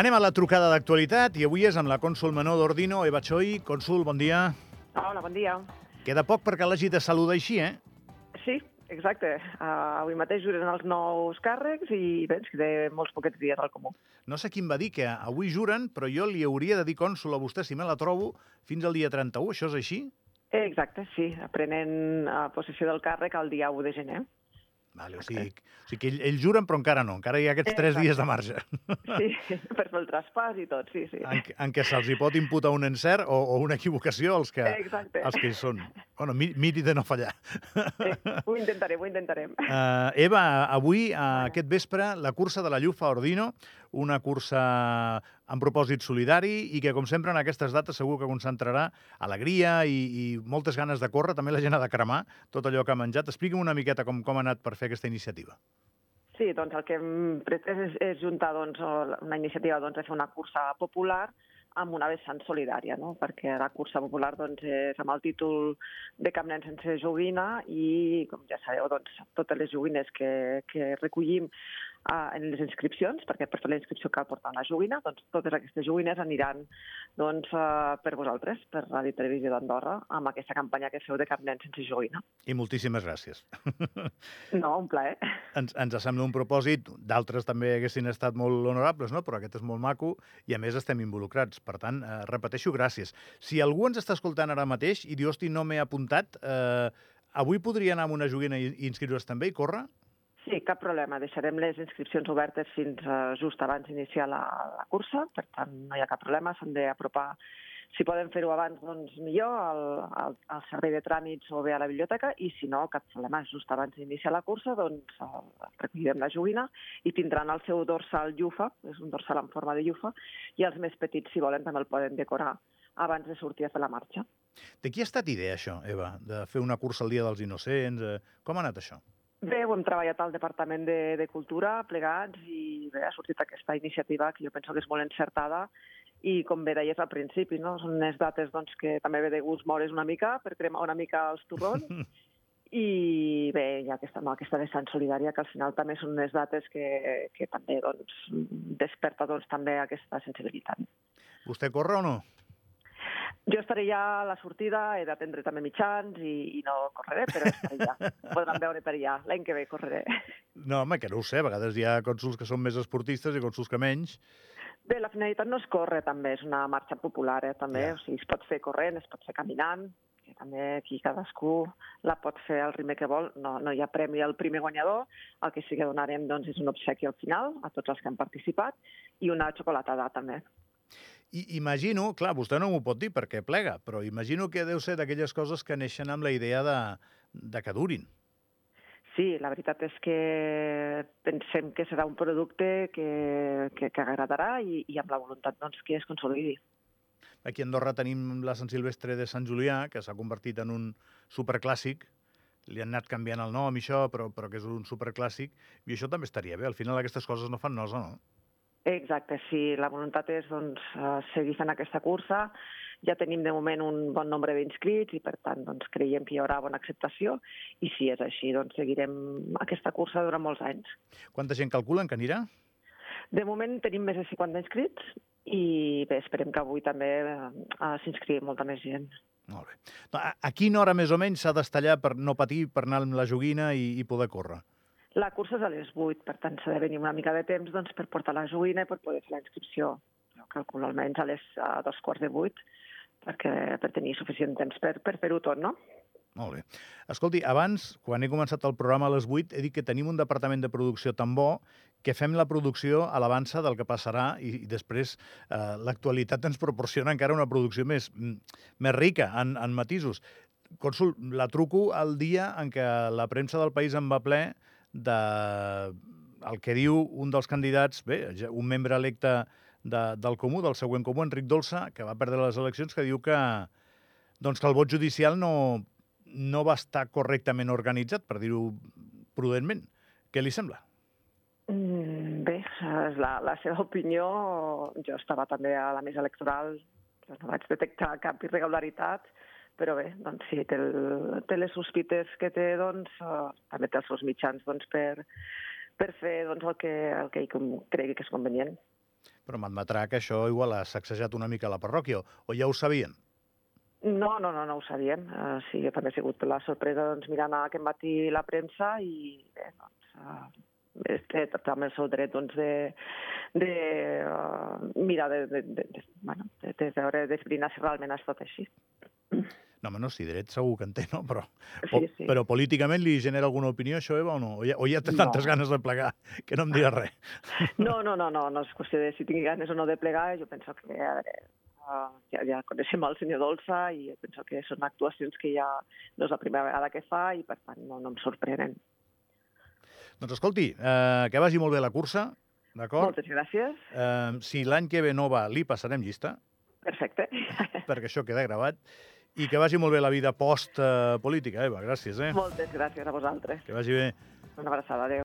Anem a la trucada d'actualitat i avui és amb la cònsul menor d'Ordino, Eva Choi. Cònsul, bon dia. Hola, bon dia. Queda poc perquè l'hagi de saludar així, eh? Sí, exacte. Uh, avui mateix juren els nous càrrecs i bé, ens queda molts poquets dies al comú. No sé qui em va dir que avui juren, però jo li hauria de dir cònsul a vostè, si me la trobo, fins al dia 31. Això és així? Exacte, sí. Prenen uh, possessió del càrrec el dia 1 de gener. Vale, o sigui, o sigui que ell, ell juren, però encara no. Encara hi ha aquests tres Exacte. dies de marge. Sí, per fer el traspàs i tot, sí, sí. En, en què se'ls hi pot imputar un encert o, o una equivocació als que, Exacte. als que hi són. Bueno, mi- miri de no fallar. Sí, ho intentarem, ho intentarem. Uh, Eva, avui, uh, aquest vespre, la cursa de la Llufa Ordino, una cursa amb propòsit solidari i que, com sempre, en aquestes dates segur que concentrarà alegria i, i moltes ganes de córrer. També la gent ha de cremar tot allò que ha menjat. Expliqui'm una miqueta com, com ha anat per fer aquesta iniciativa. Sí, doncs el que hem pretès és, és juntar doncs, una iniciativa doncs, de fer una cursa popular amb una vessant solidària, no? perquè la cursa popular doncs, és amb el títol de Cap Nen sense joguina i, com ja sabeu, doncs, totes les joguines que, que recollim uh, en les inscripcions, perquè per fer la inscripció cal portar una joguina, doncs totes aquestes joguines aniran doncs, uh, per vosaltres, per Ràdio Televisió d'Andorra, amb aquesta campanya que feu de Cap Nen sense joguina. I moltíssimes gràcies. No, un plaer. ens, ens sembla un propòsit, d'altres també haguessin estat molt honorables, no? però aquest és molt maco i a més estem involucrats. Per tant, eh, repeteixo, gràcies. Si algú ens està escoltant ara mateix i diu, hosti, no m'he apuntat, eh, avui podria anar amb una joguina i inscriure's també i córrer? Sí, cap problema. Deixarem les inscripcions obertes fins uh, just abans d'iniciar la, la cursa, per tant, no hi ha cap problema, s'han d'apropar si poden fer-ho abans, doncs millor, al, al, al servei de tràmits o bé a la biblioteca, i si no, cap problema, just abans d'iniciar la cursa, doncs eh, recollirem la joguina i tindran el seu dorsal llufa, és un dorsal en forma de llufa, i els més petits, si volen, també el poden decorar abans de sortir a fer la marxa. De qui ha estat idea, això, Eva, de fer una cursa al Dia dels Innocents? Eh, com ha anat això? Bé, ho hem treballat al Departament de, de Cultura, plegats, i bé, ha sortit aquesta iniciativa que jo penso que és molt encertada i, com bé deies al principi, no? són unes dates doncs, que també ve de gust moure's una mica per cremar una mica els torrons i bé, hi ha aquesta, no, aquesta vessant solidària que al final també són unes dates que, que també doncs, desperta doncs, també aquesta sensibilitat. Vostè corre o no? Jo estaré ja a la sortida, he d'atendre també mitjans i, i no correré, però estaré ja. Podran veure per allà. L'any que ve correré. No, home, que no ho sé. A vegades hi ha cònsuls que són més esportistes i cònsuls que menys. Bé, la finalitat no és córrer, també, és una marxa popular, eh, també. Ja. O sigui, es pot fer corrent, es pot fer caminant, que també aquí cadascú la pot fer al ritme que vol. No, no hi ha premi al primer guanyador, el que sí que donarem doncs, és un obsequi al final a tots els que han participat i una xocolatada també. I imagino, clar, vostè no m'ho pot dir perquè plega, però imagino que deu ser d'aquelles coses que neixen amb la idea de, de que durin. Sí, la veritat és que pensem que serà un producte que, que, que agradarà i, i amb la voluntat doncs, que es consolidi. Aquí a Andorra tenim la Sant Silvestre de Sant Julià, que s'ha convertit en un superclàssic. Li han anat canviant el nom i això, però, però que és un superclàssic. I això també estaria bé. Al final aquestes coses no fan nosa, no? Exacte, sí. La voluntat és doncs, eh, seguir fent aquesta cursa. Ja tenim de moment un bon nombre d'inscrits i, per tant, doncs, creiem que hi haurà bona acceptació. I si és així, doncs, seguirem aquesta cursa durant molts anys. Quanta gent calculen que anirà? De moment tenim més de 50 inscrits i bé, esperem que avui també eh, s'inscrigui molta més gent. Molt bé. A, a quina hora més o menys s'ha d'estallar per no patir, per anar amb la joguina i, i poder córrer? La cursa és a les 8, per tant s'ha de venir una mica de temps doncs, per portar la joguina i per poder fer la inscripció. Jo calculo almenys a les a dos quarts de vuit perquè, per tenir suficient temps per, per fer-ho tot, no? Molt bé. Escolti, abans, quan he començat el programa a les 8, he dit que tenim un departament de producció tan bo que fem la producció a l'avança del que passarà i, i després eh, l'actualitat ens proporciona encara una producció més, mm, més rica en, en matisos. Cònsul, la truco el dia en què la premsa del país em va ple de el que diu un dels candidats, bé, un membre electe de, del Comú, del següent Comú, Enric Dolça, que va perdre les eleccions, que diu que, doncs que el vot judicial no, no va estar correctament organitzat, per dir-ho prudentment. Què li sembla? Mm, bé, és la, la seva opinió. Jo estava també a la mesa electoral, jo no vaig detectar cap irregularitat, però bé, doncs sí, té, el, té les sospites que té, doncs, eh, també té els seus mitjans doncs, per, per fer doncs, el que, el que ell cregui que és convenient. Però m'admetrà que això igual ha sacsejat una mica la parròquia, o ja ho sabien? No, no, no, no ho sabien. Uh, sí, jo també he sigut la sorpresa doncs, mirant aquest matí la premsa i bé, doncs, uh, té també el seu dret doncs, de, de uh, mirar de, de, de, de, bueno, de, de veure, d'esbrinar si realment ha estat així. No, home, no, sí, dret segur que en té, no? Però, Sí, sí. però políticament li genera alguna opinió això, Eva, o no? O ja, o ja té tantes No. ganes de plegar que no em dirà res? No, no, no, no, no és qüestió de si tingui ganes o no de plegar. Jo penso que a veure, uh, ja, ja coneixem el senyor Dolça i penso que són actuacions que ja no és la primera vegada que fa i per tant no, no em sorprenen. Doncs escolti, eh, que vagi molt bé la cursa, d'acord? Moltes gràcies. Eh, si l'any que ve no va, li passarem llista, Perfecte. perquè això queda gravat, i que vagi molt bé la vida post-política, Eva. Gràcies, eh? Moltes gràcies a vosaltres. Que vagi bé. Una abraçada. Adéu.